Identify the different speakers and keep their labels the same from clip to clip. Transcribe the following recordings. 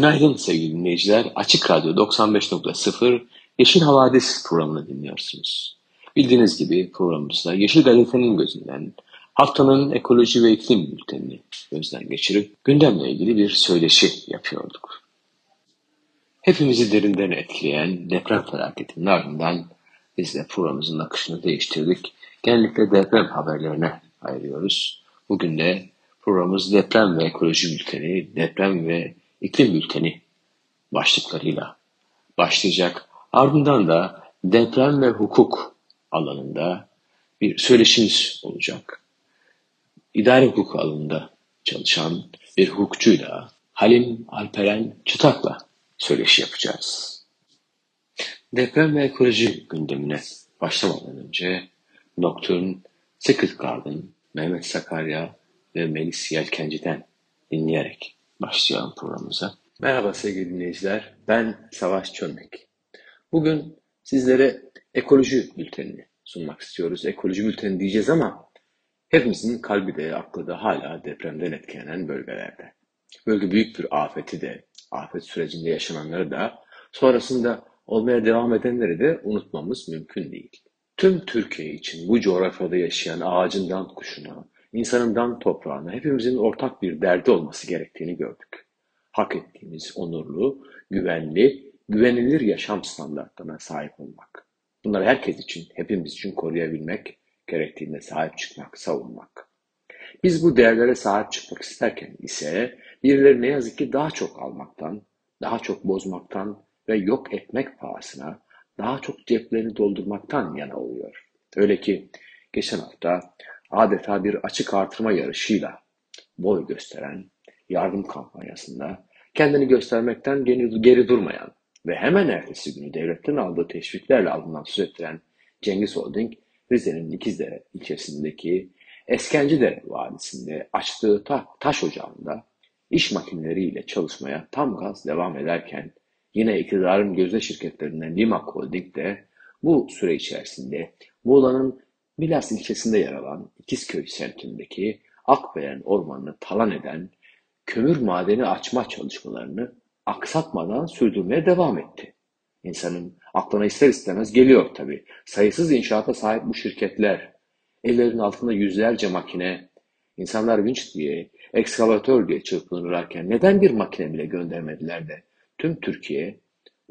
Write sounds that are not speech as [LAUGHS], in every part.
Speaker 1: Günaydın sevgili dinleyiciler. Açık Radyo 95.0 Yeşil Havadis programını dinliyorsunuz. Bildiğiniz gibi programımızda Yeşil Gazete'nin gözünden haftanın ekoloji ve iklim bültenini gözden geçirip gündemle ilgili bir söyleşi yapıyorduk. Hepimizi derinden etkileyen deprem felaketinin ardından biz de programımızın akışını değiştirdik. Genellikle deprem haberlerine ayırıyoruz. Bugün de programımız deprem ve ekoloji bülteni, deprem ve iklim bülteni başlıklarıyla başlayacak. Ardından da deprem ve hukuk alanında bir söyleşimiz olacak. İdare hukuk alanında çalışan bir hukukçuyla Halim Alperen Çıtak'la söyleşi yapacağız. Deprem ve ekoloji gündemine başlamadan önce Nocturne, Secret Garden, Mehmet Sakarya ve Melis Yelkenci'den dinleyerek başlayalım programımıza. Merhaba sevgili dinleyiciler, ben Savaş Çömlek. Bugün sizlere ekoloji bültenini sunmak istiyoruz. Ekoloji bülteni diyeceğiz ama hepimizin kalbi de aklı da hala depremden etkilenen bölgelerde. Bölge büyük bir afeti de, afet sürecinde yaşananları da, sonrasında olmaya devam edenleri de unutmamız mümkün değil. Tüm Türkiye için bu coğrafyada yaşayan ağacından kuşuna, insanından toprağına hepimizin ortak bir derdi olması gerektiğini gördük. Hak ettiğimiz onurlu, güvenli, güvenilir yaşam standartlarına sahip olmak. Bunları herkes için, hepimiz için koruyabilmek, gerektiğinde sahip çıkmak, savunmak. Biz bu değerlere sahip çıkmak isterken ise birileri ne yazık ki daha çok almaktan, daha çok bozmaktan ve yok etmek pahasına daha çok ceplerini doldurmaktan yana oluyor. Öyle ki geçen hafta adeta bir açık artırma yarışıyla boy gösteren yardım kampanyasında kendini göstermekten geri, geri durmayan ve hemen ertesi günü devletten aldığı teşviklerle alınan söz ettiren Cengiz Holding, Rize'nin İkizdere ilçesindeki Eskencidere Vadisi'nde açtığı ta taş ocağında iş makineleriyle çalışmaya tam gaz devam ederken yine iktidarın gözde şirketlerinden Limak Holding de bu süre içerisinde Muğla'nın Milas ilçesinde yer alan İkizköy semtindeki Akbelen ormanını talan eden kömür madeni açma çalışmalarını aksatmadan sürdürmeye devam etti. İnsanın aklına ister istemez geliyor tabi. Sayısız inşaata sahip bu şirketler, ellerinin altında yüzlerce makine, insanlar vinç diye, ekskavatör diye çırpınırlarken neden bir makine bile göndermediler de tüm Türkiye,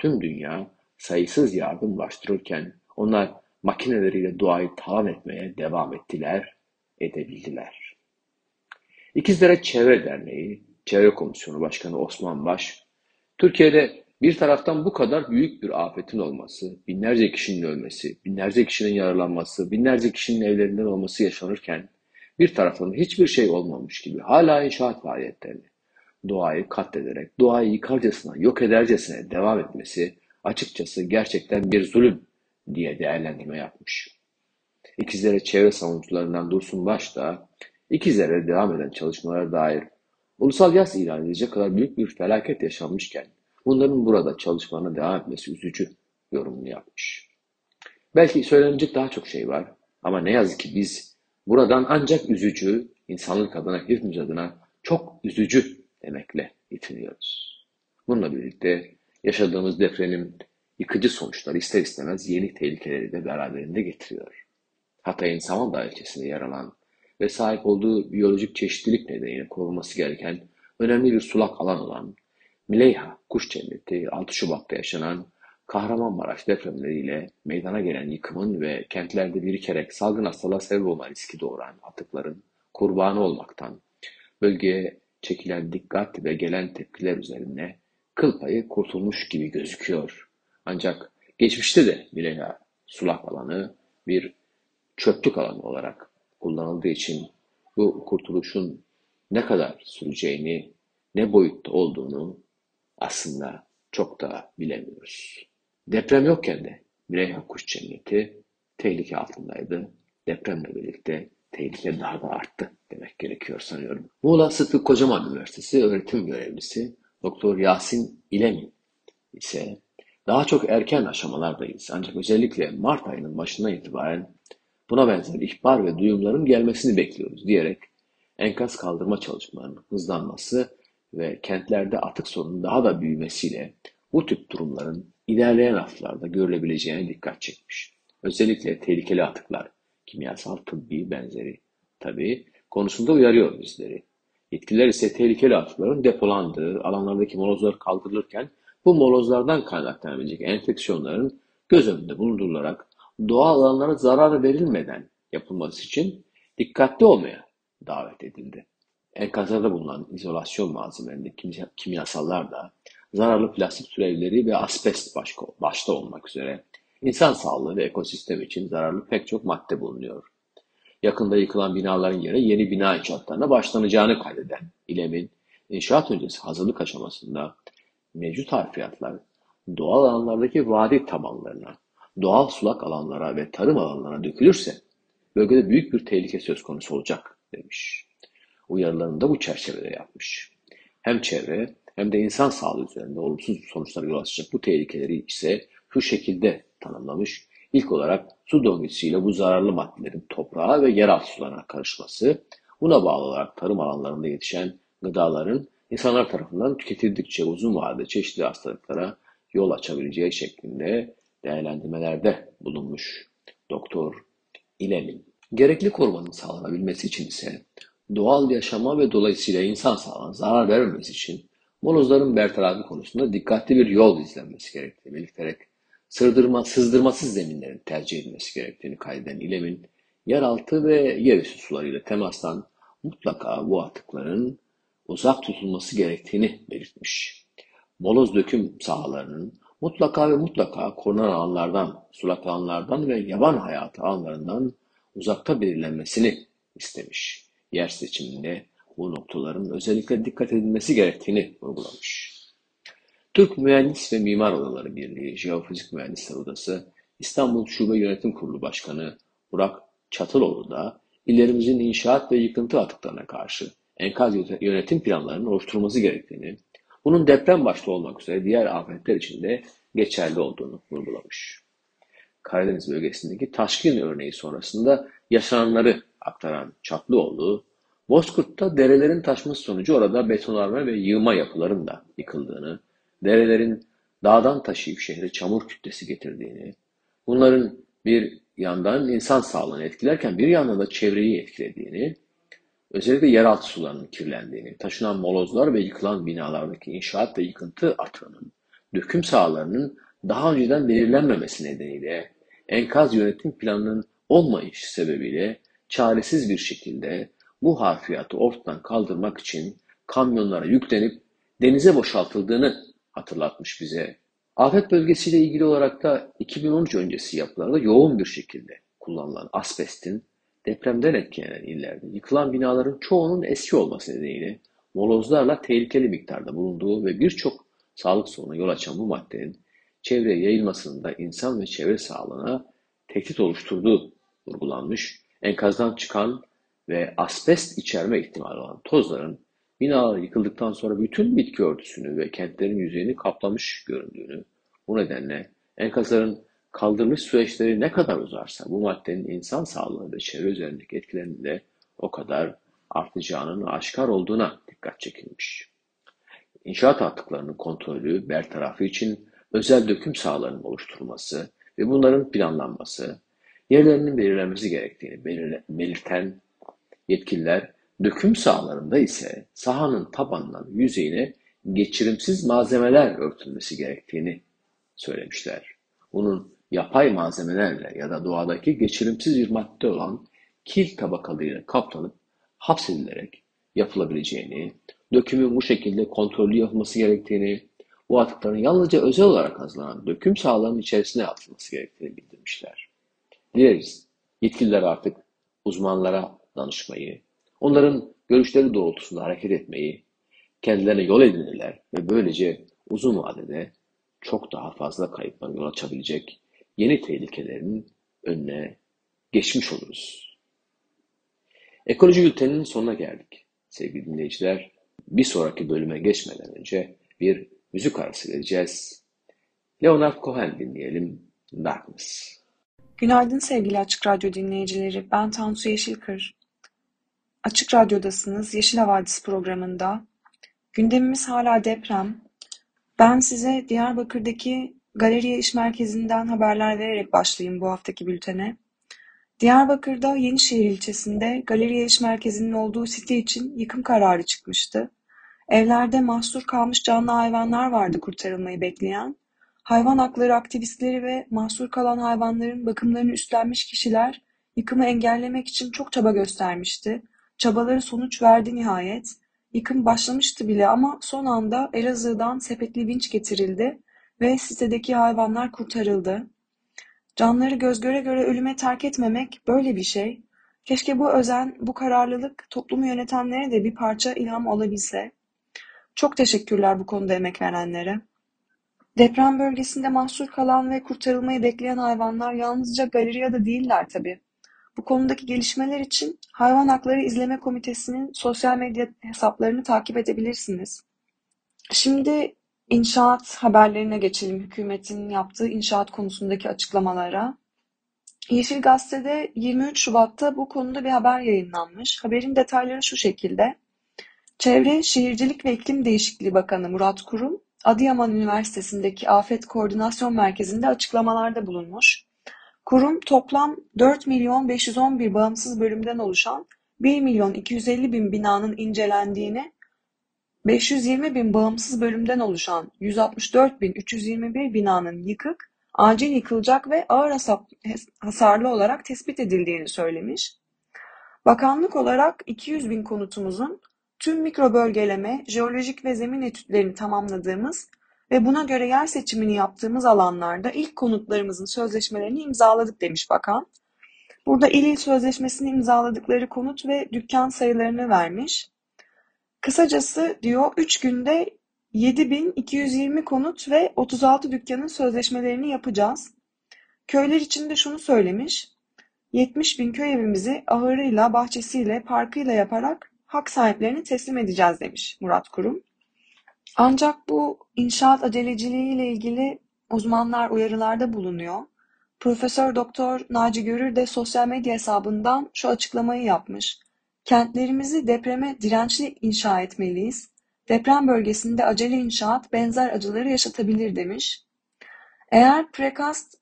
Speaker 1: tüm dünya sayısız yardım başvururken onlar makineleriyle doğayı talan etmeye devam ettiler, edebildiler. İkizdere Çevre Derneği, Çevre Komisyonu Başkanı Osman Baş, Türkiye'de bir taraftan bu kadar büyük bir afetin olması, binlerce kişinin ölmesi, binlerce kişinin yaralanması, binlerce kişinin evlerinden olması yaşanırken, bir taraftan hiçbir şey olmamış gibi hala inşaat faaliyetlerini, doğayı katlederek, doğayı yıkarcasına, yok edercesine devam etmesi açıkçası gerçekten bir zulüm diye değerlendirme yapmış. İkizlere çevre savunucularından Dursun Baş da İkizlere devam eden çalışmalara dair ulusal yas ilan edecek kadar büyük bir felaket yaşanmışken bunların burada çalışmalarına devam etmesi üzücü yorumunu yapmış. Belki söylenecek daha çok şey var ama ne yazık ki biz buradan ancak üzücü, insanlık adına, hepimiz adına çok üzücü demekle yetiniyoruz. Bununla birlikte yaşadığımız depremin yıkıcı sonuçlar ister istemez yeni tehlikeleri de beraberinde getiriyor. Hatay'ın Samandağ ilçesinde yer alan ve sahip olduğu biyolojik çeşitlilik nedeniyle korunması gereken önemli bir sulak alan olan Mileyha Kuş Cenneti 6 Şubat'ta yaşanan Kahramanmaraş depremleriyle meydana gelen yıkımın ve kentlerde birikerek salgın hastalığa sebep olma riski doğuran atıkların kurbanı olmaktan bölgeye çekilen dikkat ve gelen tepkiler üzerine kıl payı kurtulmuş gibi gözüküyor. Ancak geçmişte de Milena sulak alanı bir çöplük alanı olarak kullanıldığı için bu kurtuluşun ne kadar süreceğini, ne boyutta olduğunu aslında çok da bilemiyoruz. Deprem yokken de Bireyha Kuş Cenneti tehlike altındaydı. Depremle birlikte tehlike daha da arttı demek gerekiyor sanıyorum. Muğla Sıtkı Kocaman Üniversitesi öğretim görevlisi Doktor Yasin İlemin ise daha çok erken aşamalardayız. Ancak özellikle Mart ayının başından itibaren buna benzer ihbar ve duyumların gelmesini bekliyoruz diyerek enkaz kaldırma çalışmalarının hızlanması ve kentlerde atık sorunun daha da büyümesiyle bu tip durumların ilerleyen haftalarda görülebileceğine dikkat çekmiş. Özellikle tehlikeli atıklar, kimyasal, tıbbi benzeri tabii konusunda uyarıyor bizleri. Yetkililer ise tehlikeli atıkların depolandığı alanlardaki molozlar kaldırılırken bu molozlardan kaynaklanabilecek enfeksiyonların göz önünde bulundurularak doğal alanlara zarar verilmeden yapılması için dikkatli olmaya davet edildi. Enkazlarda bulunan izolasyon malzemelerinde kimyasallar da zararlı plastik türevleri ve asbest başta olmak üzere insan sağlığı ve ekosistem için zararlı pek çok madde bulunuyor. Yakında yıkılan binaların yerine yeni bina inşaatlarına başlanacağını kaydeden İLEM'in inşaat öncesi hazırlık aşamasında mevcut harfiyatlar doğal alanlardaki vadi tabanlarına, doğal sulak alanlara ve tarım alanlarına dökülürse bölgede büyük bir tehlike söz konusu olacak demiş. Uyarılarını da bu çerçevede yapmış. Hem çevre hem de insan sağlığı üzerinde olumsuz sonuçlara yol açacak bu tehlikeleri ise şu şekilde tanımlamış. İlk olarak su döngüsüyle bu zararlı maddelerin toprağa ve yeraltı sularına karışması, buna bağlı olarak tarım alanlarında yetişen gıdaların insanlar tarafından tüketildikçe uzun vadede çeşitli hastalıklara yol açabileceği şeklinde değerlendirmelerde bulunmuş Doktor İlemin. Gerekli korumanın sağlanabilmesi için ise doğal yaşama ve dolayısıyla insan sağlığına zarar vermemesi için molozların bertarafı konusunda dikkatli bir yol izlenmesi gerektiği belirterek sırdırma, sızdırmasız zeminlerin tercih edilmesi gerektiğini kaydeden İlem'in yeraltı ve yerüstü sularıyla temastan mutlaka bu atıkların uzak tutulması gerektiğini belirtmiş. Moloz döküm sahalarının mutlaka ve mutlaka korunan alanlardan, sulak alanlardan ve yaban hayatı alanlarından uzakta belirlenmesini istemiş. Yer seçiminde bu noktaların özellikle dikkat edilmesi gerektiğini vurgulamış. Türk Mühendis ve Mimar Odaları Birliği Jeofizik Mühendisler Odası İstanbul Şube Yönetim Kurulu Başkanı Burak Çatıloğlu da illerimizin inşaat ve yıkıntı atıklarına karşı enkaz yönetim planlarının oluşturulması gerektiğini, bunun deprem başta olmak üzere diğer afetler için de geçerli olduğunu vurgulamış. Karadeniz bölgesindeki taşkın örneği sonrasında yaşananları aktaran Çatlıoğlu, Bozkurt'ta derelerin taşması sonucu orada betonarme ve yığma yapıların da yıkıldığını, derelerin dağdan taşıyıp şehre çamur kütlesi getirdiğini, bunların bir yandan insan sağlığını etkilerken bir yandan da çevreyi etkilediğini, özellikle yeraltı sularının kirlendiğini, taşınan molozlar ve yıkılan binalardaki inşaat ve yıkıntı atığının, döküm sahalarının daha önceden belirlenmemesi nedeniyle enkaz yönetim planının olmayış sebebiyle çaresiz bir şekilde bu harfiyatı ortadan kaldırmak için kamyonlara yüklenip denize boşaltıldığını hatırlatmış bize. Afet bölgesiyle ilgili olarak da 2013 öncesi yapılarda yoğun bir şekilde kullanılan asbestin depremden etkilenen illerde yıkılan binaların çoğunun eski olması nedeniyle molozlarla tehlikeli miktarda bulunduğu ve birçok sağlık sorununa yol açan bu maddenin çevreye yayılmasının da insan ve çevre sağlığına tehdit oluşturduğu vurgulanmış. Enkazdan çıkan ve asbest içerme ihtimali olan tozların binalar yıkıldıktan sonra bütün bitki örtüsünü ve kentlerin yüzeyini kaplamış göründüğünü, bu nedenle enkazların kaldırılış süreçleri ne kadar uzarsa bu maddenin insan sağlığı ve çevre üzerindeki etkilerinin de o kadar artacağının aşikar olduğuna dikkat çekilmiş. İnşaat atıklarının kontrolü, bertarafı için özel döküm sahalarının oluşturulması ve bunların planlanması, yerlerinin belirlenmesi gerektiğini belirten yetkililer, döküm sahalarında ise sahanın tabanından yüzeyine geçirimsiz malzemeler örtülmesi gerektiğini söylemişler. Bunun yapay malzemelerle ya da doğadaki geçirimsiz bir madde olan kil tabakalığıyla kaplanıp hapsedilerek yapılabileceğini, dökümün bu şekilde kontrollü yapılması gerektiğini, bu atıkların yalnızca özel olarak hazırlanan döküm sahalarının içerisine atılması gerektiğini bildirmişler. Dileriz yetkililer artık uzmanlara danışmayı, Onların görüşleri doğrultusunda hareket etmeyi kendilerine yol edinirler ve böylece uzun vadede çok daha fazla kayıplara yol açabilecek yeni tehlikelerin önüne geçmiş oluruz. Ekoloji bülteninin sonuna geldik. Sevgili dinleyiciler, bir sonraki bölüme geçmeden önce bir müzik arası vereceğiz. Leonard Cohen dinleyelim, Darkness.
Speaker 2: Günaydın sevgili Açık Radyo dinleyicileri. Ben Tansu Yeşilkır. Açık Radyo'dasınız. Yeşil Havadis programında. Gündemimiz hala deprem. Ben size Diyarbakır'daki Galeriye İş Merkezi'nden haberler vererek başlayayım bu haftaki bültene. Diyarbakır'da Yenişehir ilçesinde Galeriye İş Merkezi'nin olduğu site için yıkım kararı çıkmıştı. Evlerde mahsur kalmış canlı hayvanlar vardı kurtarılmayı bekleyen. Hayvan hakları aktivistleri ve mahsur kalan hayvanların bakımlarını üstlenmiş kişiler yıkımı engellemek için çok çaba göstermişti. Çabaları sonuç verdi nihayet. Yıkım başlamıştı bile ama son anda Elazığ'dan sepetli vinç getirildi ve sitedeki hayvanlar kurtarıldı. Canları göz göre göre ölüme terk etmemek böyle bir şey. Keşke bu özen, bu kararlılık toplumu yönetenlere de bir parça ilham olabilse. Çok teşekkürler bu konuda emek verenlere. Deprem bölgesinde mahsur kalan ve kurtarılmayı bekleyen hayvanlar yalnızca galeriyada değiller tabii. Bu konudaki gelişmeler için Hayvan Hakları İzleme Komitesi'nin sosyal medya hesaplarını takip edebilirsiniz. Şimdi inşaat haberlerine geçelim. Hükümetin yaptığı inşaat konusundaki açıklamalara. Yeşil Gazete'de 23 Şubat'ta bu konuda bir haber yayınlanmış. Haberin detayları şu şekilde. Çevre, Şehircilik ve İklim Değişikliği Bakanı Murat Kurum, Adıyaman Üniversitesi'ndeki Afet Koordinasyon Merkezi'nde açıklamalarda bulunmuş. Kurum toplam 4 milyon 511 bağımsız bölümden oluşan 1 milyon 250 bin binanın incelendiğini, 520 bin bağımsız bölümden oluşan 164 bin 321 binanın yıkık, acil yıkılacak ve ağır hasarlı olarak tespit edildiğini söylemiş. Bakanlık olarak 200 bin konutumuzun tüm mikro bölgeleme, jeolojik ve zemin etütlerini tamamladığımız ve buna göre yer seçimini yaptığımız alanlarda ilk konutlarımızın sözleşmelerini imzaladık demiş bakan. Burada il il sözleşmesini imzaladıkları konut ve dükkan sayılarını vermiş. Kısacası diyor 3 günde 7220 konut ve 36 dükkanın sözleşmelerini yapacağız. Köyler için de şunu söylemiş. 70 bin köy evimizi ahırıyla, bahçesiyle, parkıyla yaparak hak sahiplerine teslim edeceğiz demiş Murat Kurum. Ancak bu inşaat aceleciliği ile ilgili uzmanlar uyarılarda bulunuyor. Profesör Doktor Naci Görür de sosyal medya hesabından şu açıklamayı yapmış. Kentlerimizi depreme dirençli inşa etmeliyiz. Deprem bölgesinde acele inşaat benzer acıları yaşatabilir demiş. Eğer prekast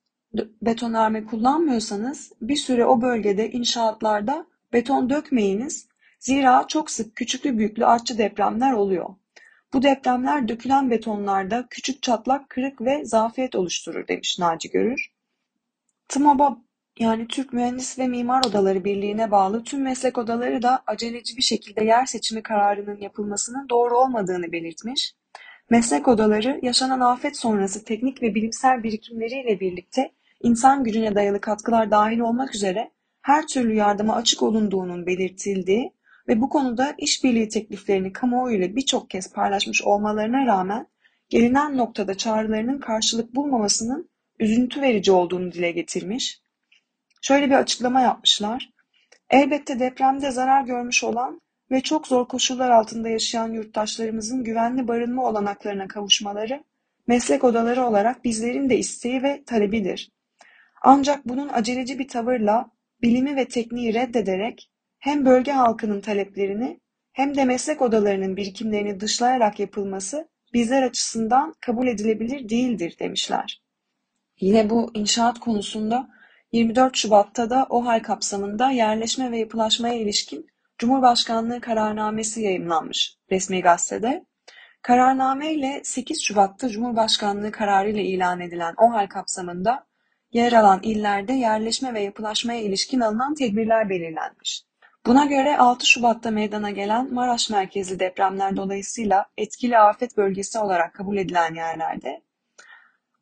Speaker 2: betonarme kullanmıyorsanız bir süre o bölgede inşaatlarda beton dökmeyiniz. Zira çok sık küçüklü büyüklü artçı depremler oluyor. Bu depremler dökülen betonlarda küçük çatlak, kırık ve zafiyet oluşturur demiş Naci Görür. TMOB'a yani Türk Mühendis ve Mimar Odaları Birliği'ne bağlı tüm meslek odaları da aceleci bir şekilde yer seçimi kararının yapılmasının doğru olmadığını belirtmiş. Meslek odaları yaşanan afet sonrası teknik ve bilimsel birikimleriyle birlikte insan gücüne dayalı katkılar dahil olmak üzere her türlü yardıma açık olunduğunun belirtildiği ve bu konuda işbirliği tekliflerini kamuoyuyla birçok kez paylaşmış olmalarına rağmen gelinen noktada çağrılarının karşılık bulmamasının üzüntü verici olduğunu dile getirmiş. Şöyle bir açıklama yapmışlar. Elbette depremde zarar görmüş olan ve çok zor koşullar altında yaşayan yurttaşlarımızın güvenli barınma olanaklarına kavuşmaları meslek odaları olarak bizlerin de isteği ve talebidir. Ancak bunun aceleci bir tavırla bilimi ve tekniği reddederek hem bölge halkının taleplerini hem de meslek odalarının birikimlerini dışlayarak yapılması bizler açısından kabul edilebilir değildir demişler. Yine bu inşaat konusunda 24 Şubat'ta da OHAL kapsamında yerleşme ve yapılaşmaya ilişkin Cumhurbaşkanlığı kararnamesi yayımlanmış resmi gazetede. Kararname ile 8 Şubat'ta Cumhurbaşkanlığı kararı ile ilan edilen OHAL kapsamında yer alan illerde yerleşme ve yapılaşmaya ilişkin alınan tedbirler belirlenmiş. Buna göre 6 Şubat'ta meydana gelen Maraş merkezli depremler dolayısıyla etkili afet bölgesi olarak kabul edilen yerlerde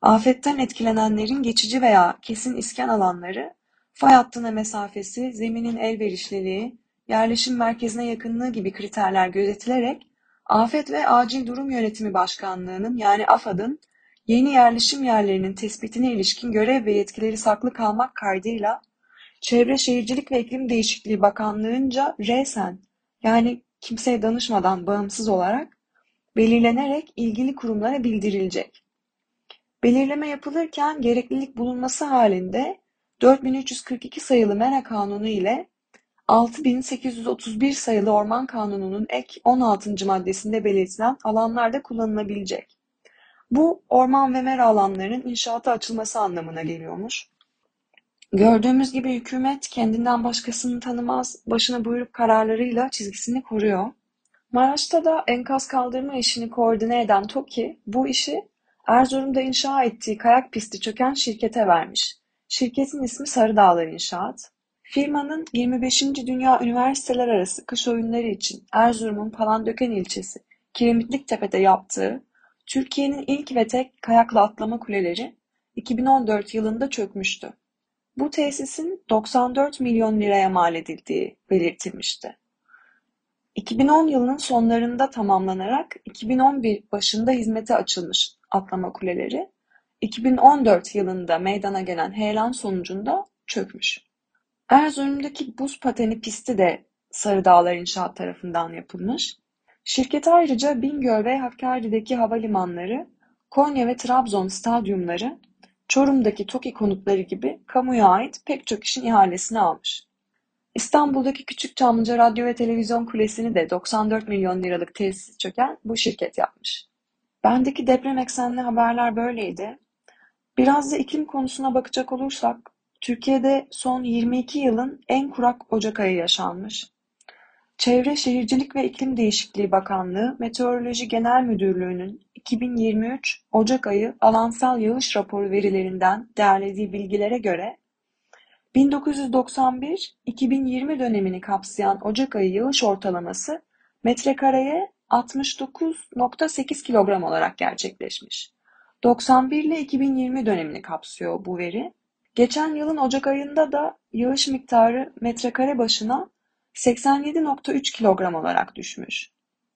Speaker 2: afetten etkilenenlerin geçici veya kesin iskan alanları, fay hattına mesafesi, zeminin elverişliliği, yerleşim merkezine yakınlığı gibi kriterler gözetilerek Afet ve Acil Durum Yönetimi Başkanlığı'nın yani AFAD'ın yeni yerleşim yerlerinin tespitine ilişkin görev ve yetkileri saklı kalmak kaydıyla Çevre Şehircilik ve İklim Değişikliği Bakanlığı'nca resen yani kimseye danışmadan bağımsız olarak belirlenerek ilgili kurumlara bildirilecek. Belirleme yapılırken gereklilik bulunması halinde 4342 sayılı MERA Kanunu ile 6831 sayılı Orman Kanunu'nun ek 16. maddesinde belirtilen alanlarda kullanılabilecek. Bu orman ve mera alanlarının inşaata açılması anlamına geliyormuş. Gördüğümüz gibi hükümet kendinden başkasını tanımaz, başına buyruk kararlarıyla çizgisini koruyor. Maraş'ta da enkaz kaldırma işini koordine eden TOKİ bu işi Erzurum'da inşa ettiği kayak pisti çöken şirkete vermiş. Şirketin ismi Sarıdağlar İnşaat. Firmanın 25. Dünya Üniversiteler Arası Kış Oyunları için Erzurum'un Palandöken ilçesi Kiremitliktepe'de yaptığı Türkiye'nin ilk ve tek kayakla atlama kuleleri 2014 yılında çökmüştü. Bu tesisin 94 milyon liraya mal edildiği belirtilmişti. 2010 yılının sonlarında tamamlanarak 2011 başında hizmete açılmış atlama kuleleri 2014 yılında meydana gelen heyelan sonucunda çökmüş. Erzurum'daki buz pateni pisti de Sarıdağlar İnşaat tarafından yapılmış. Şirket ayrıca Bingöl ve Hakkari'deki havalimanları, Konya ve Trabzon stadyumları, Çorum'daki TOKİ konutları gibi kamuya ait pek çok işin ihalesini almış. İstanbul'daki Küçükçamlıca Radyo ve Televizyon Kulesi'ni de 94 milyon liralık tesis çöken bu şirket yapmış. Bendeki deprem eksenli haberler böyleydi. Biraz da iklim konusuna bakacak olursak, Türkiye'de son 22 yılın en kurak Ocak ayı yaşanmış. Çevre Şehircilik ve İklim Değişikliği Bakanlığı Meteoroloji Genel Müdürlüğü'nün 2023 Ocak ayı alansal yağış raporu verilerinden derlediği bilgilere göre 1991-2020 dönemini kapsayan Ocak ayı yağış ortalaması metrekareye 69.8 kilogram olarak gerçekleşmiş. 91 ile 2020 dönemini kapsıyor bu veri. Geçen yılın Ocak ayında da yağış miktarı metrekare başına 87.3 kilogram olarak düşmüş.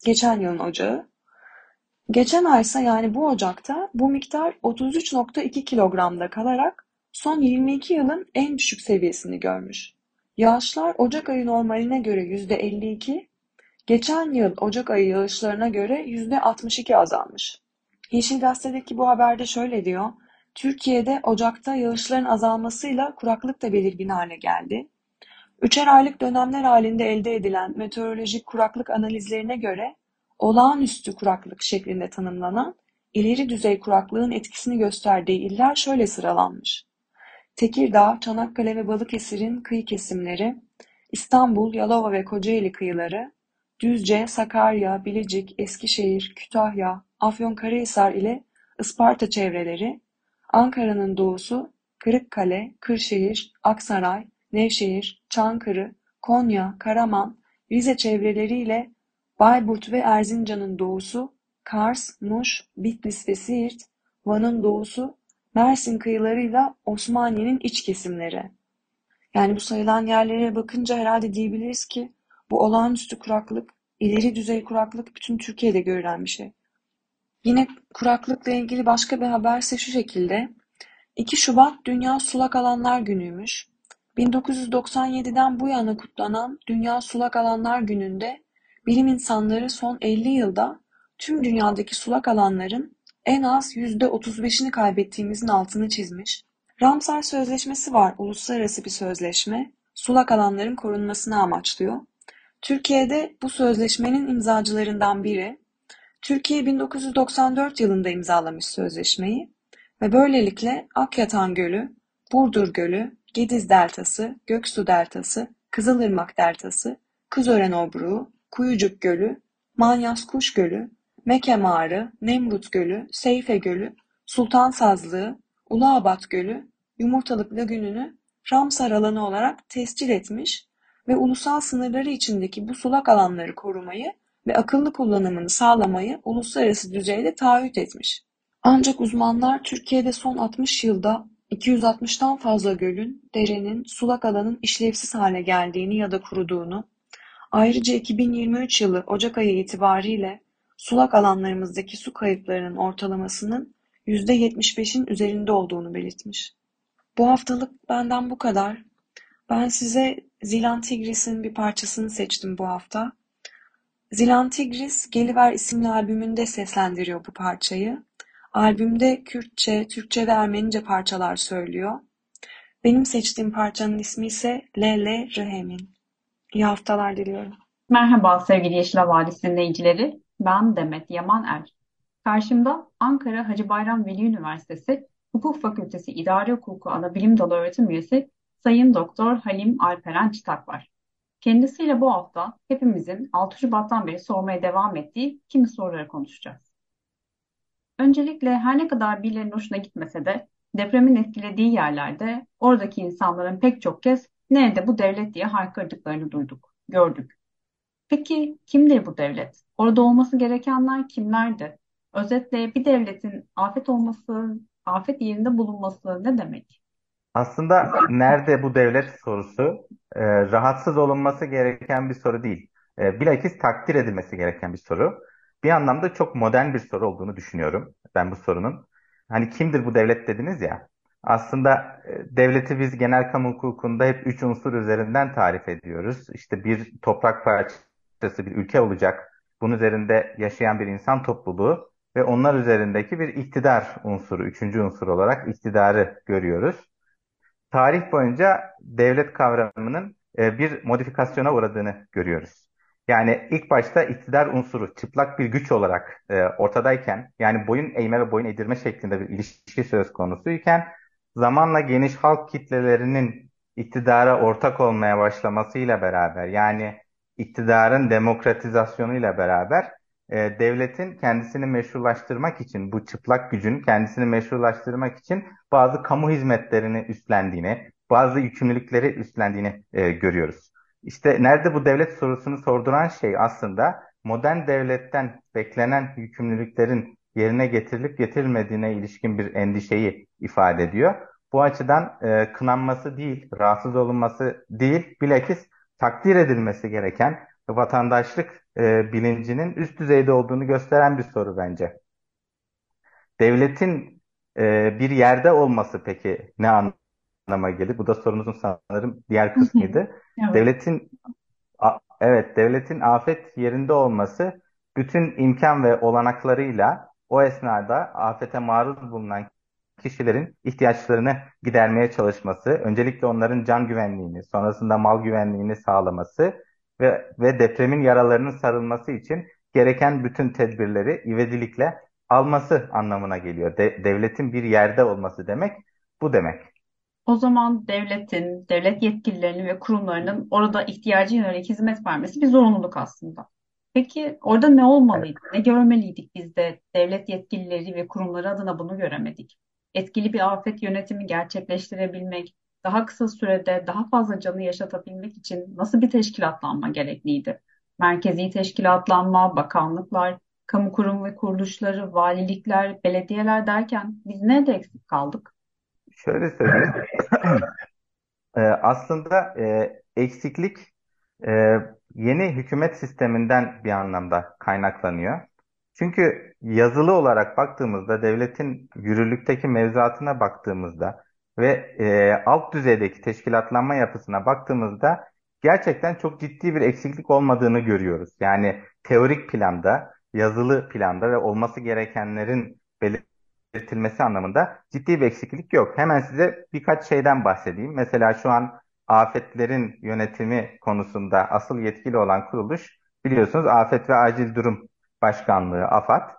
Speaker 2: Geçen yılın Ocağı. Geçen aysa yani bu Ocak'ta bu miktar 33.2 kilogramda kalarak son 22 yılın en düşük seviyesini görmüş. Yağışlar Ocak ayı normaline göre %52, geçen yıl Ocak ayı yağışlarına göre %62 azalmış. Yeşil Gazete'deki bu haberde şöyle diyor. Türkiye'de Ocak'ta yağışların azalmasıyla kuraklık da belirgin hale geldi. Üçer aylık dönemler halinde elde edilen meteorolojik kuraklık analizlerine göre olağanüstü kuraklık şeklinde tanımlanan ileri düzey kuraklığın etkisini gösterdiği iller şöyle sıralanmış. Tekirdağ, Çanakkale ve Balıkesir'in kıyı kesimleri, İstanbul, Yalova ve Kocaeli kıyıları, Düzce, Sakarya, Bilecik, Eskişehir, Kütahya, Afyonkarahisar ile Isparta çevreleri, Ankara'nın doğusu, Kırıkkale, Kırşehir, Aksaray, Nevşehir, Çankırı, Konya, Karaman, Rize çevreleriyle Bayburt ve Erzincan'ın doğusu, Kars, Muş, Bitlis ve Siirt, Van'ın doğusu, Mersin kıyılarıyla Osmaniye'nin iç kesimleri. Yani bu sayılan yerlere bakınca herhalde diyebiliriz ki bu olağanüstü kuraklık, ileri düzey kuraklık bütün Türkiye'de görülen bir şey. Yine kuraklıkla ilgili başka bir haberse şu şekilde. 2 Şubat Dünya Sulak Alanlar Günü'ymüş. 1997'den bu yana kutlanan Dünya Sulak Alanlar Günü'nde bilim insanları son 50 yılda tüm dünyadaki sulak alanların en az %35'ini kaybettiğimizin altını çizmiş. Ramsar Sözleşmesi var, uluslararası bir sözleşme. Sulak alanların korunmasını amaçlıyor. Türkiye'de bu sözleşmenin imzacılarından biri. Türkiye 1994 yılında imzalamış sözleşmeyi ve böylelikle Akyatan Gölü, Burdur Gölü, Gediz Deltası, Göksu Deltası, Kızılırmak Deltası, Kızören Obruğu, Kuyucuk Gölü, Manyas Kuş Gölü, Meke Mağarı, Nemrut Gölü, Seyfe Gölü, Sultan Sazlığı, Uluabat Gölü, Yumurtalık Lagünü'nü Ramsar alanı olarak tescil etmiş ve ulusal sınırları içindeki bu sulak alanları korumayı ve akıllı kullanımını sağlamayı uluslararası düzeyde taahhüt etmiş. Ancak uzmanlar Türkiye'de son 60 yılda 260'tan fazla gölün, derenin, sulak alanın işlevsiz hale geldiğini ya da kuruduğunu, Ayrıca 2023 yılı Ocak ayı itibariyle sulak alanlarımızdaki su kayıplarının ortalamasının %75'in üzerinde olduğunu belirtmiş. Bu haftalık benden bu kadar. Ben size Zilan Tigris'in bir parçasını seçtim bu hafta. Zilan Tigris, Geliver isimli albümünde seslendiriyor bu parçayı. Albümde Kürtçe, Türkçe ve Ermenice parçalar söylüyor. Benim seçtiğim parçanın ismi ise Lele Rıhemin. İyi haftalar diliyorum.
Speaker 3: Merhaba sevgili Yeşil Havadis dinleyicileri. Ben Demet Yaman Er. Karşımda Ankara Hacı Bayram Veli Üniversitesi Hukuk Fakültesi İdari Hukuku Ana Bilim Dalı öğretim üyesi Sayın Doktor Halim Alperen Çıtak var. Kendisiyle bu hafta hepimizin 6 Şubat'tan beri sormaya devam ettiği kimi soruları konuşacağız. Öncelikle her ne kadar birilerinin hoşuna gitmese de depremin etkilediği yerlerde oradaki insanların pek çok kez nerede bu devlet diye haykırdıklarını duyduk, gördük. Peki kimdir bu devlet? Orada olması gerekenler kimlerdi? Özetle bir devletin afet olması, afet yerinde bulunması ne demek?
Speaker 4: Aslında nerede bu devlet sorusu e, rahatsız olunması gereken bir soru değil. E, bilakis takdir edilmesi gereken bir soru. Bir anlamda çok modern bir soru olduğunu düşünüyorum ben bu sorunun. Hani kimdir bu devlet dediniz ya. Aslında e, devleti biz genel kamu hukukunda hep üç unsur üzerinden tarif ediyoruz. İşte bir toprak parçası, bir ülke olacak. Bunun üzerinde yaşayan bir insan topluluğu ve onlar üzerindeki bir iktidar unsuru, üçüncü unsur olarak iktidarı görüyoruz. Tarih boyunca devlet kavramının e, bir modifikasyona uğradığını görüyoruz. Yani ilk başta iktidar unsuru çıplak bir güç olarak e, ortadayken yani boyun eğme ve boyun eğdirme şeklinde bir ilişki söz konusuyken zamanla geniş halk kitlelerinin iktidara ortak olmaya başlamasıyla beraber yani iktidarın demokratizasyonuyla beraber e, devletin kendisini meşrulaştırmak için bu çıplak gücün kendisini meşrulaştırmak için bazı kamu hizmetlerini üstlendiğini, bazı yükümlülükleri üstlendiğini e, görüyoruz. İşte nerede bu devlet sorusunu sorduran şey aslında modern devletten beklenen yükümlülüklerin yerine getirilip getirilmediğine ilişkin bir endişeyi ifade ediyor. Bu açıdan e, kınanması değil, rahatsız olunması değil, bilakis takdir edilmesi gereken vatandaşlık e, bilincinin üst düzeyde olduğunu gösteren bir soru bence. Devletin e, bir yerde olması peki ne anlama gelir? Bu da sorunuzun sanırım diğer kısmıydı. evet. Devletin a, evet devletin afet yerinde olması bütün imkan ve olanaklarıyla o esnada afete maruz bulunan kişilerin ihtiyaçlarını gidermeye çalışması, öncelikle onların can güvenliğini, sonrasında mal güvenliğini sağlaması ve, ve depremin yaralarının sarılması için gereken bütün tedbirleri ivedilikle alması anlamına geliyor. De, devletin bir yerde olması demek bu demek.
Speaker 3: O zaman devletin, devlet yetkililerinin ve kurumlarının orada ihtiyacı yönelik hizmet vermesi bir zorunluluk aslında. Peki orada ne olmalıydı? Ne görmeliydik biz de devlet yetkilileri ve kurumları adına bunu göremedik? Etkili bir afet yönetimi gerçekleştirebilmek, daha kısa sürede daha fazla canı yaşatabilmek için nasıl bir teşkilatlanma gerekliydi? Merkezi teşkilatlanma, bakanlıklar, kamu kurum ve kuruluşları, valilikler, belediyeler derken biz nerede eksik kaldık?
Speaker 4: Şöyle söyleyeyim. [CLEARS THROAT] e, aslında e, eksiklik e, yeni hükümet sisteminden bir anlamda kaynaklanıyor. Çünkü yazılı olarak baktığımızda devletin yürürlükteki mevzuatına baktığımızda ve e, alt düzeydeki teşkilatlanma yapısına baktığımızda gerçekten çok ciddi bir eksiklik olmadığını görüyoruz. Yani teorik planda, yazılı planda ve olması gerekenlerin belirtilmesi anlamında ciddi bir eksiklik yok. Hemen size birkaç şeyden bahsedeyim. Mesela şu an afetlerin yönetimi konusunda asıl yetkili olan kuruluş biliyorsunuz Afet ve Acil Durum Başkanlığı AFAD.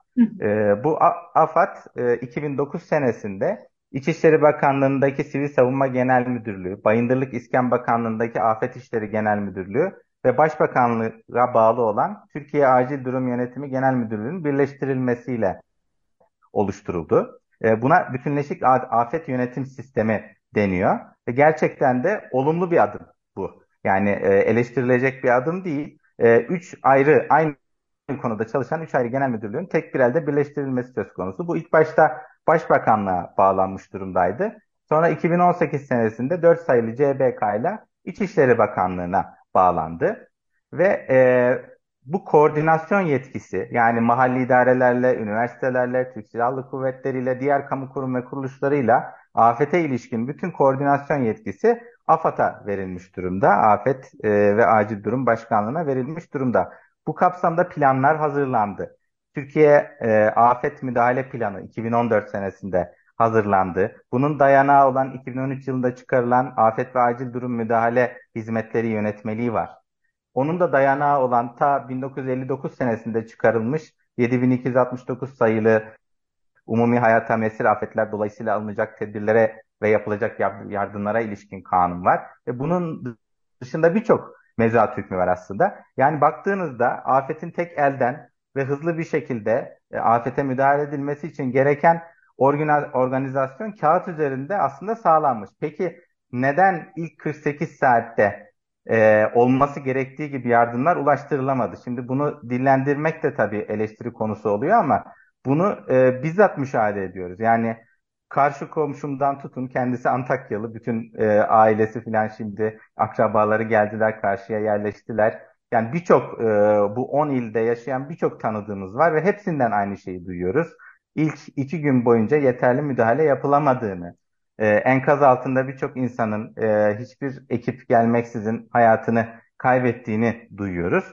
Speaker 4: E, bu AFAD e, 2009 senesinde İçişleri Bakanlığı'ndaki Sivil Savunma Genel Müdürlüğü, Bayındırlık İskan Bakanlığı'ndaki Afet İşleri Genel Müdürlüğü ve Başbakanlığa bağlı olan Türkiye Acil Durum Yönetimi Genel Müdürlüğü'nün birleştirilmesiyle oluşturuldu. E, buna bütünleşik afet yönetim sistemi deniyor. Ve gerçekten de olumlu bir adım bu. Yani e, eleştirilecek bir adım değil. E, üç ayrı aynı konuda çalışan üç ayrı genel müdürlüğün tek bir elde birleştirilmesi söz konusu. Bu ilk başta Başbakanlığa bağlanmış durumdaydı. Sonra 2018 senesinde 4 sayılı CBK ile İçişleri Bakanlığı'na bağlandı. ve e, bu koordinasyon yetkisi yani mahalli idarelerle, üniversitelerle, Türk Silahlı Kuvvetleri ile diğer kamu kurum ve kuruluşlarıyla afete ilişkin bütün koordinasyon yetkisi AFAD'a verilmiş durumda. Afet e, ve Acil Durum Başkanlığı'na verilmiş durumda. Bu kapsamda planlar hazırlandı. Türkiye e, Afet Müdahale Planı 2014 senesinde hazırlandı. Bunun dayanağı olan 2013 yılında çıkarılan Afet ve Acil Durum Müdahale Hizmetleri Yönetmeliği var. Onun da dayanağı olan ta 1959 senesinde çıkarılmış 7269 sayılı umumi hayata mesir afetler dolayısıyla alınacak tedbirlere ve yapılacak yardımlara ilişkin kanun var. Ve bunun dışında birçok mevzuat hükmü var aslında. Yani baktığınızda afetin tek elden ve hızlı bir şekilde e, afete müdahale edilmesi için gereken organizasyon kağıt üzerinde aslında sağlanmış. Peki neden ilk 48 saatte e, olması gerektiği gibi yardımlar ulaştırılamadı? Şimdi bunu dillendirmek de tabii eleştiri konusu oluyor ama bunu e, bizzat müşahede ediyoruz. Yani karşı komşumdan tutun kendisi Antakyalı bütün e, ailesi filan şimdi akrabaları geldiler karşıya yerleştiler. Yani birçok e, bu 10 ilde yaşayan birçok tanıdığımız var ve hepsinden aynı şeyi duyuyoruz. İlk iki gün boyunca yeterli müdahale yapılamadığını, e, enkaz altında birçok insanın e, hiçbir ekip gelmeksizin hayatını kaybettiğini duyuyoruz.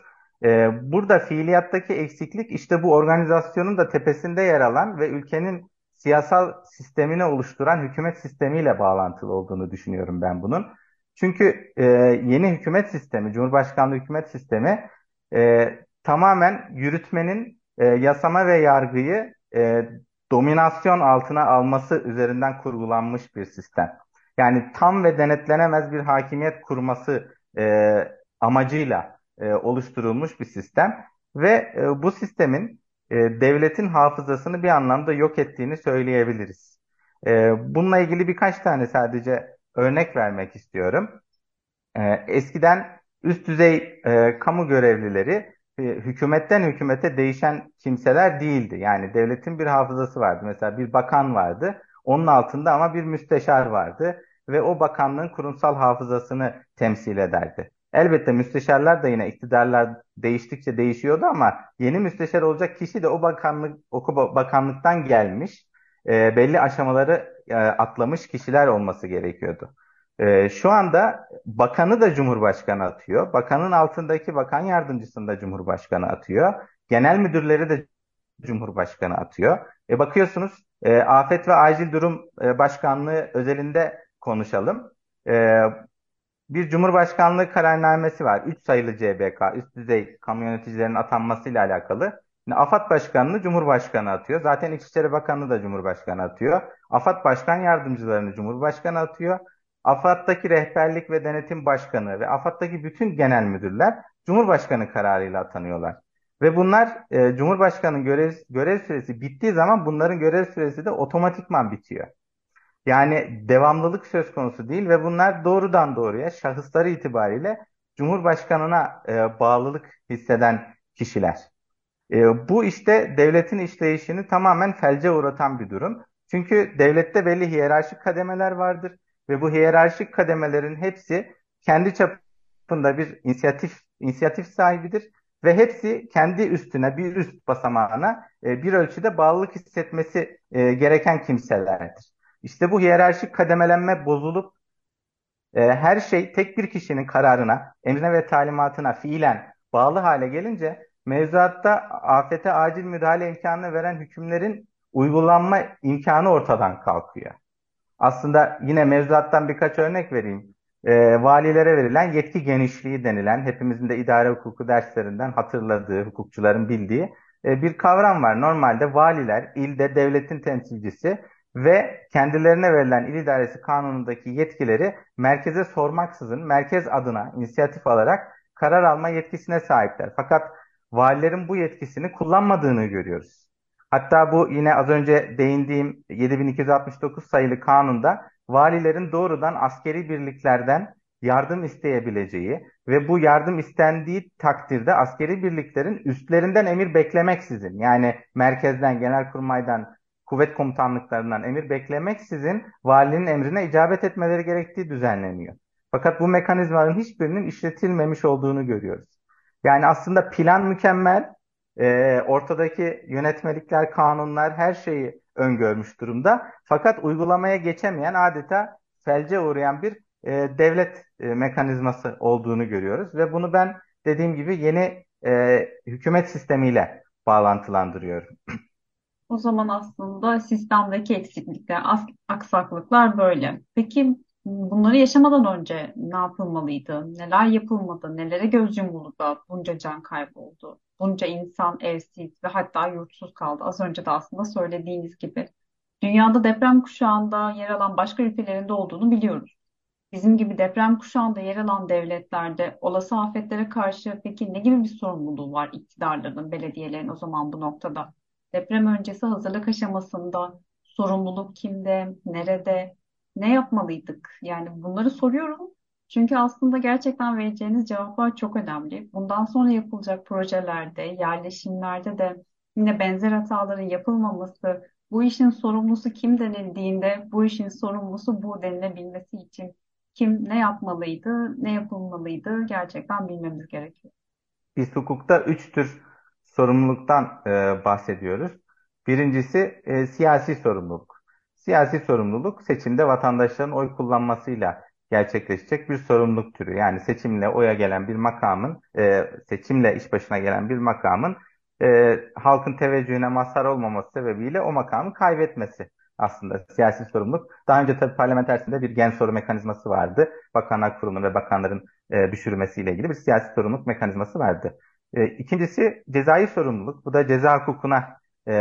Speaker 4: E, burada fiiliyattaki eksiklik işte bu organizasyonun da tepesinde yer alan ve ülkenin siyasal sistemini oluşturan hükümet sistemiyle bağlantılı olduğunu düşünüyorum ben bunun. Çünkü e, yeni hükümet sistemi, Cumhurbaşkanlığı hükümet sistemi e, tamamen yürütmenin e, yasama ve yargıyı e, dominasyon altına alması üzerinden kurgulanmış bir sistem. Yani tam ve denetlenemez bir hakimiyet kurması e, amacıyla e, oluşturulmuş bir sistem ve e, bu sistemin e, devletin hafızasını bir anlamda yok ettiğini söyleyebiliriz. E, bununla ilgili birkaç tane sadece örnek vermek istiyorum. E, eskiden üst düzey e, kamu görevlileri e, hükümetten hükümete değişen kimseler değildi. Yani devletin bir hafızası vardı. Mesela bir bakan vardı. Onun altında ama bir müsteşar vardı ve o bakanlığın kurumsal hafızasını temsil ederdi. Elbette müsteşarlar da yine iktidarlar değiştikçe değişiyordu ama yeni müsteşar olacak kişi de o bakanlık o bakanlıktan gelmiş e, belli aşamaları e, atlamış kişiler olması gerekiyordu. E, şu anda bakanı da Cumhurbaşkanı atıyor. Bakanın altındaki bakan yardımcısını da Cumhurbaşkanı atıyor. Genel müdürleri de Cumhurbaşkanı atıyor. E, bakıyorsunuz e, Afet ve Acil Durum e, Başkanlığı özelinde konuşalım. E, bir Cumhurbaşkanlığı kararnamesi var. 3 sayılı CBK, üst düzey kamu yöneticilerinin atanmasıyla alakalı. Şimdi AFAD Başkanı'nı Cumhurbaşkanı atıyor. Zaten İçişleri Bakanı da Cumhurbaşkanı atıyor. AFAD Başkan Yardımcılarını Cumhurbaşkanı atıyor. AFAD'daki rehberlik ve denetim başkanı ve AFAD'daki bütün genel müdürler Cumhurbaşkanı kararıyla atanıyorlar. Ve bunlar e, Cumhurbaşkanı'nın görev, görev süresi bittiği zaman bunların görev süresi de otomatikman bitiyor. Yani devamlılık söz konusu değil ve bunlar doğrudan doğruya şahısları itibariyle Cumhurbaşkanına e, bağlılık hisseden kişiler. E, bu işte devletin işleyişini tamamen felce uğratan bir durum. Çünkü devlette belli hiyerarşik kademeler vardır ve bu hiyerarşik kademelerin hepsi kendi çapında bir inisiyatif inisiyatif sahibidir ve hepsi kendi üstüne bir üst basamağına e, bir ölçüde bağlılık hissetmesi e, gereken kimselerdir. İşte bu hiyerarşik kademelenme bozulup e, her şey tek bir kişinin kararına, emrine ve talimatına fiilen bağlı hale gelince mevzuatta afete acil müdahale imkanını veren hükümlerin uygulanma imkanı ortadan kalkıyor. Aslında yine mevzuattan birkaç örnek vereyim. E, valilere verilen yetki genişliği denilen, hepimizin de idare hukuku derslerinden hatırladığı, hukukçuların bildiği e, bir kavram var. Normalde valiler ilde devletin temsilcisi ve kendilerine verilen il idaresi kanunundaki yetkileri merkeze sormaksızın merkez adına inisiyatif alarak karar alma yetkisine sahipler. Fakat valilerin bu yetkisini kullanmadığını görüyoruz. Hatta bu yine az önce değindiğim 7269 sayılı kanunda valilerin doğrudan askeri birliklerden yardım isteyebileceği ve bu yardım istendiği takdirde askeri birliklerin üstlerinden emir beklemeksizin yani merkezden, genelkurmaydan, kuvvet komutanlıklarından emir beklemeksizin valinin emrine icabet etmeleri gerektiği düzenleniyor. Fakat bu mekanizmaların hiçbirinin işletilmemiş olduğunu görüyoruz. Yani aslında plan mükemmel, e, ortadaki yönetmelikler, kanunlar her şeyi öngörmüş durumda. Fakat uygulamaya geçemeyen adeta felce uğrayan bir e, devlet e, mekanizması olduğunu görüyoruz. Ve bunu ben dediğim gibi yeni e, hükümet sistemiyle bağlantılandırıyorum. [CLEARS THROAT]
Speaker 3: O zaman aslında sistemdeki eksiklikler, aksaklıklar böyle. Peki bunları yaşamadan önce ne yapılmalıydı? Neler yapılmadı? Nelere göz yumuldu da bunca can kayboldu? Bunca insan evsiz ve hatta yurtsuz kaldı. Az önce de aslında söylediğiniz gibi. Dünyada deprem kuşağında yer alan başka ülkelerinde olduğunu biliyoruz. Bizim gibi deprem kuşağında yer alan devletlerde olası afetlere karşı peki ne gibi bir sorumluluğu var iktidarların, belediyelerin o zaman bu noktada? Deprem öncesi hazırlık aşamasında sorumluluk kimde, nerede, ne yapmalıydık? Yani bunları soruyorum. Çünkü aslında gerçekten vereceğiniz cevaplar çok önemli. Bundan sonra yapılacak projelerde, yerleşimlerde de yine benzer hataların yapılmaması, bu işin sorumlusu kim denildiğinde bu işin sorumlusu bu denilebilmesi için kim ne yapmalıydı, ne yapılmalıydı gerçekten bilmemiz gerekiyor.
Speaker 4: Biz hukukta üç tür sorumluluktan e, bahsediyoruz. Birincisi e, siyasi sorumluluk. Siyasi sorumluluk seçimde vatandaşların oy kullanmasıyla gerçekleşecek bir sorumluluk türü. Yani seçimle oya gelen bir makamın, e, seçimle iş başına gelen bir makamın e, halkın teveccühüne mazhar olmaması sebebiyle o makamı kaybetmesi aslında siyasi sorumluluk. Daha önce tabii parlamentersinde bir gen soru mekanizması vardı. Bakanlar Kurulu'nun ve bakanların e, düşürülmesiyle ilgili bir siyasi sorumluluk mekanizması vardı. E, ikincisi cezai sorumluluk. Bu da ceza hukukuna e,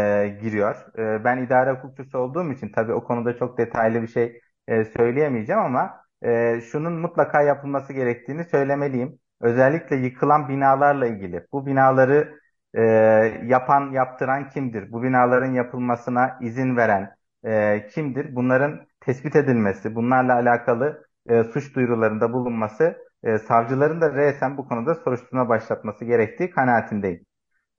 Speaker 4: giriyor. E, ben idare hukukçusu olduğum için tabii o konuda çok detaylı bir şey e, söyleyemeyeceğim ama e, şunun mutlaka yapılması gerektiğini söylemeliyim. Özellikle yıkılan binalarla ilgili. Bu binaları e, yapan, yaptıran kimdir? Bu binaların yapılmasına izin veren e, kimdir? Bunların tespit edilmesi, bunlarla alakalı e, suç duyurularında bulunması, e, savcıların da resen bu konuda soruşturma başlatması gerektiği kanaatindeyim.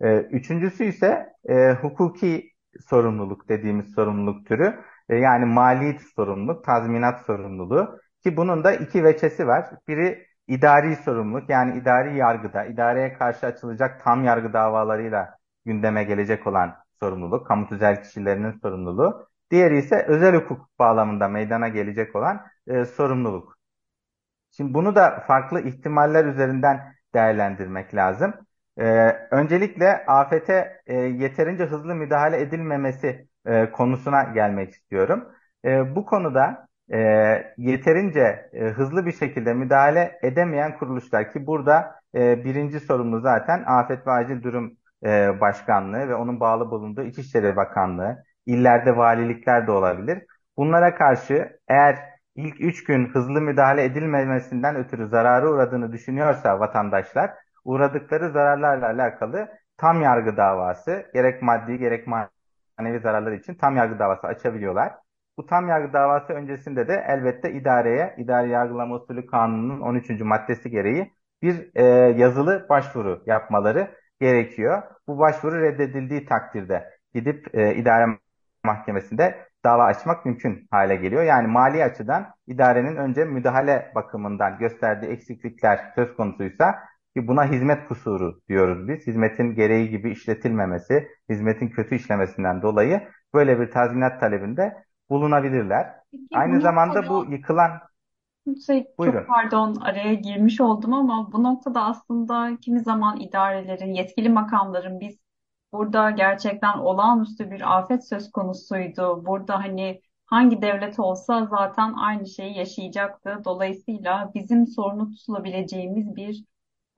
Speaker 4: E, üçüncüsü ise e, hukuki sorumluluk dediğimiz sorumluluk türü. E, yani mali sorumluluk, tazminat sorumluluğu. Ki bunun da iki veçesi var. Biri idari sorumluluk yani idari yargıda, idareye karşı açılacak tam yargı davalarıyla gündeme gelecek olan sorumluluk, kamu tüzel kişilerinin sorumluluğu. Diğeri ise özel hukuk bağlamında meydana gelecek olan e, sorumluluk. Şimdi bunu da farklı ihtimaller üzerinden değerlendirmek lazım. Ee, öncelikle afete e, yeterince hızlı müdahale edilmemesi e, konusuna gelmek istiyorum. E, bu konuda e, yeterince e, hızlı bir şekilde müdahale edemeyen kuruluşlar ki burada e, birinci sorumlu zaten Afet ve Acil Durum e, Başkanlığı ve onun bağlı bulunduğu İçişleri Bakanlığı, illerde valilikler de olabilir. Bunlara karşı eğer ilk üç gün hızlı müdahale edilmemesinden ötürü zararı uğradığını düşünüyorsa vatandaşlar, uğradıkları zararlarla alakalı tam yargı davası, gerek maddi gerek manevi zararlar için tam yargı davası açabiliyorlar. Bu tam yargı davası öncesinde de elbette idareye, idari yargılama usulü kanununun 13. maddesi gereği bir e, yazılı başvuru yapmaları gerekiyor. Bu başvuru reddedildiği takdirde gidip e, idare mahkemesinde dava açmak mümkün hale geliyor. Yani mali açıdan idarenin önce müdahale bakımından gösterdiği eksiklikler söz konusuysa ki buna hizmet kusuru diyoruz biz. Hizmetin gereği gibi işletilmemesi, hizmetin kötü işlemesinden dolayı böyle bir tazminat talebinde bulunabilirler.
Speaker 3: Peki
Speaker 4: Aynı zamanda bu yıkılan
Speaker 3: şey,
Speaker 4: buyurun.
Speaker 3: çok pardon araya girmiş oldum ama bu noktada aslında kimi zaman idarelerin, yetkili makamların biz burada gerçekten olağanüstü bir afet söz konusuydu. Burada hani hangi devlet olsa zaten aynı şeyi yaşayacaktı. Dolayısıyla bizim sorunu tutulabileceğimiz bir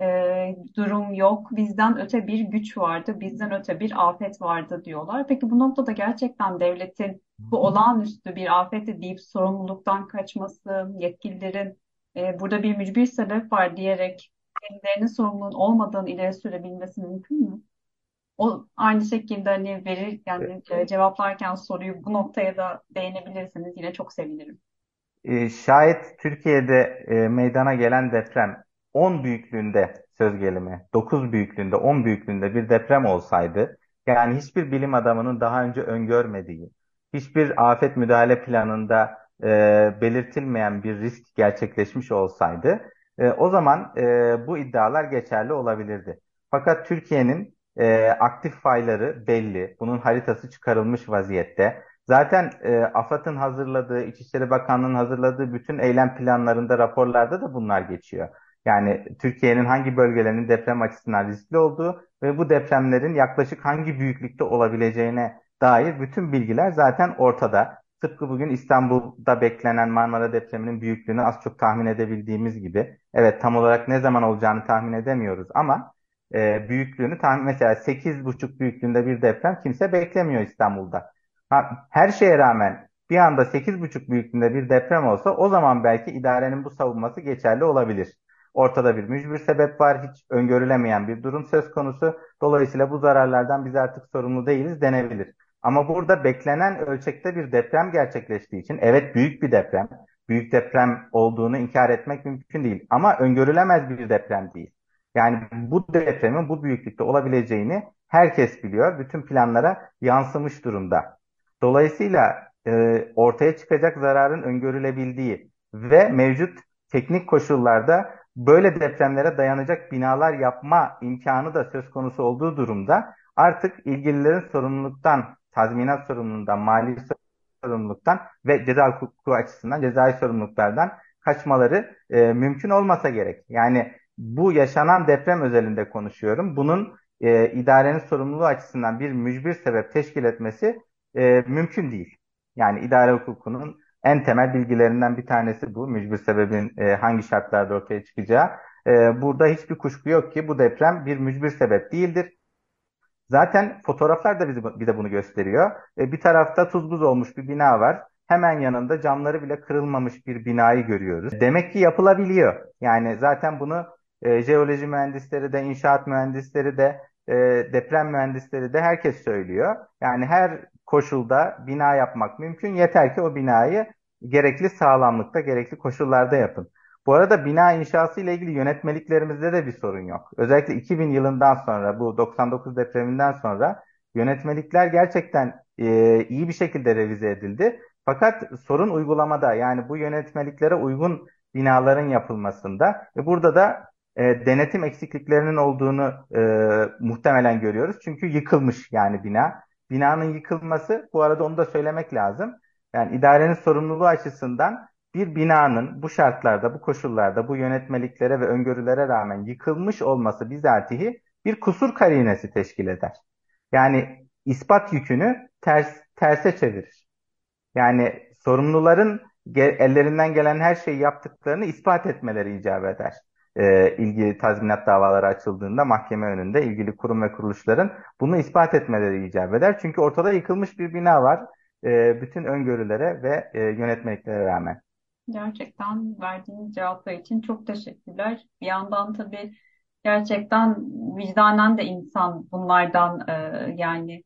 Speaker 3: e, durum yok. Bizden öte bir güç vardı, bizden öte bir afet vardı diyorlar. Peki bu noktada gerçekten devletin bu olağanüstü bir afeti deyip sorumluluktan kaçması, yetkililerin e, burada bir mücbir sebep var diyerek kendilerinin sorumluluğun olmadığını ileri sürebilmesi mümkün mü? O aynı şekilde hani verir yani e, cevaplarken soruyu bu noktaya da değinebilirseniz yine çok sevinirim.
Speaker 4: E, şayet Türkiye'de e, meydana gelen deprem 10 büyüklüğünde söz gelimi, 9 büyüklüğünde, 10 büyüklüğünde bir deprem olsaydı, yani hiçbir bilim adamının daha önce öngörmediği, hiçbir afet müdahale planında e, belirtilmeyen bir risk gerçekleşmiş olsaydı, e, o zaman e, bu iddialar geçerli olabilirdi. Fakat Türkiye'nin e, aktif fayları belli. Bunun haritası çıkarılmış vaziyette. Zaten e, AFAD'ın hazırladığı, İçişleri Bakanlığı'nın hazırladığı bütün eylem planlarında, raporlarda da bunlar geçiyor. Yani Türkiye'nin hangi bölgelerinin deprem açısından riskli olduğu ve bu depremlerin yaklaşık hangi büyüklükte olabileceğine dair bütün bilgiler zaten ortada. Tıpkı bugün İstanbul'da beklenen Marmara depreminin büyüklüğünü az çok tahmin edebildiğimiz gibi. Evet tam olarak ne zaman olacağını tahmin edemiyoruz ama e, büyüklüğünü tahmin mesela 8,5 büyüklüğünde bir deprem kimse beklemiyor İstanbul'da. Ha, her şeye rağmen bir anda 8,5 büyüklüğünde bir deprem olsa o zaman belki idarenin bu savunması geçerli olabilir. Ortada bir mücbir sebep var, hiç öngörülemeyen bir durum söz konusu. Dolayısıyla bu zararlardan biz artık sorumlu değiliz denebilir. Ama burada beklenen ölçekte bir deprem gerçekleştiği için evet büyük bir deprem, büyük deprem olduğunu inkar etmek mümkün değil. Ama öngörülemez bir deprem değil. Yani bu depremin bu büyüklükte olabileceğini herkes biliyor. Bütün planlara yansımış durumda. Dolayısıyla e, ortaya çıkacak zararın öngörülebildiği ve mevcut teknik koşullarda böyle depremlere dayanacak binalar yapma imkanı da söz konusu olduğu durumda artık ilgililerin sorumluluktan, tazminat sorumluluğundan, mali sorumluluktan ve ceza hukuku açısından cezai sorumluluklardan kaçmaları e, mümkün olmasa gerek. Yani bu yaşanan deprem özelinde konuşuyorum. Bunun e, idarenin sorumluluğu açısından bir mücbir sebep teşkil etmesi e, mümkün değil. Yani idare hukukunun en temel bilgilerinden bir tanesi bu. Mücbir sebebin e, hangi şartlarda ortaya çıkacağı. E, burada hiçbir kuşku yok ki bu deprem bir mücbir sebep değildir. Zaten fotoğraflar da bizi, bize bunu gösteriyor. E, bir tarafta tuz buz olmuş bir bina var. Hemen yanında camları bile kırılmamış bir binayı görüyoruz. Demek ki yapılabiliyor. Yani zaten bunu e, jeoloji mühendisleri de, inşaat mühendisleri de, e, deprem mühendisleri de herkes söylüyor. Yani her koşulda bina yapmak mümkün. Yeter ki o binayı gerekli sağlamlıkta, gerekli koşullarda yapın. Bu arada bina inşası ile ilgili yönetmeliklerimizde de bir sorun yok. Özellikle 2000 yılından sonra bu 99 depreminden sonra yönetmelikler gerçekten e, iyi bir şekilde revize edildi. Fakat sorun uygulamada yani bu yönetmeliklere uygun binaların yapılmasında ve burada da e, denetim eksikliklerinin olduğunu e, muhtemelen görüyoruz. Çünkü yıkılmış yani bina. Binanın yıkılması bu arada onu da söylemek lazım. Yani idarenin sorumluluğu açısından bir binanın bu şartlarda, bu koşullarda, bu yönetmeliklere ve öngörülere rağmen yıkılmış olması bizatihi bir kusur karinesi teşkil eder. Yani ispat yükünü ters, terse çevirir. Yani sorumluların ellerinden gelen her şeyi yaptıklarını ispat etmeleri icap eder e, ilgili tazminat davaları açıldığında mahkeme önünde ilgili kurum ve kuruluşların bunu ispat etmeleri icap eder. Çünkü ortada yıkılmış bir bina var e, bütün öngörülere ve e, yönetmeliklere rağmen.
Speaker 3: Gerçekten verdiğiniz cevaplar için çok teşekkürler. Bir yandan tabii gerçekten vicdanen de insan bunlardan e, yani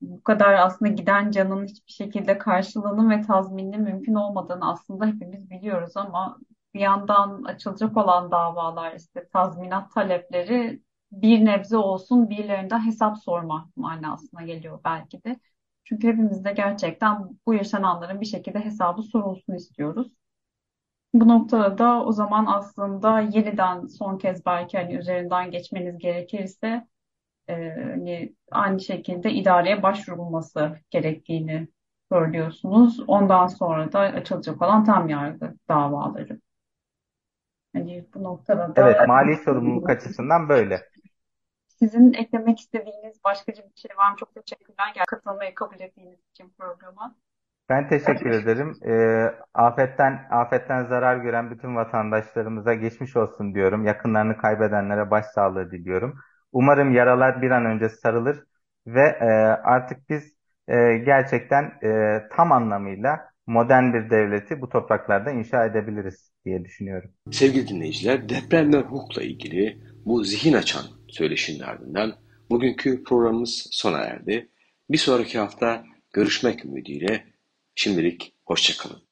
Speaker 3: bu kadar aslında giden canın hiçbir şekilde karşılığının ve tazmininin mümkün olmadığını aslında hepimiz biliyoruz ama bir yandan açılacak olan davalar işte tazminat talepleri bir nebze olsun birilerinden hesap sorma manasına geliyor belki de. Çünkü hepimiz de gerçekten bu yaşananların bir şekilde hesabı sorulsun istiyoruz. Bu noktada da o zaman aslında yeniden son kez belki hani üzerinden geçmeniz gerekirse e, hani aynı şekilde idareye başvurulması gerektiğini söylüyorsunuz. Ondan sonra da açılacak olan tam yargı davaları. Hani bu noktada da
Speaker 4: Evet, mali [LAUGHS] sorumluluk açısından böyle.
Speaker 3: sizin eklemek istediğiniz başka bir şey var mı? Çok teşekkürler. Gel katılmayı kabul ettiğiniz için programa.
Speaker 4: Ben teşekkür ederim. Ee, afetten afetten zarar gören bütün vatandaşlarımıza geçmiş olsun diyorum. Yakınlarını kaybedenlere başsağlığı diliyorum. Umarım yaralar bir an önce sarılır ve e, artık biz e, gerçekten e, tam anlamıyla modern bir devleti bu topraklarda inşa edebiliriz diye düşünüyorum.
Speaker 1: Sevgili dinleyiciler, deprem ve hukukla ilgili bu zihin açan söyleşinin ardından bugünkü programımız sona erdi. Bir sonraki hafta görüşmek ümidiyle şimdilik hoşçakalın.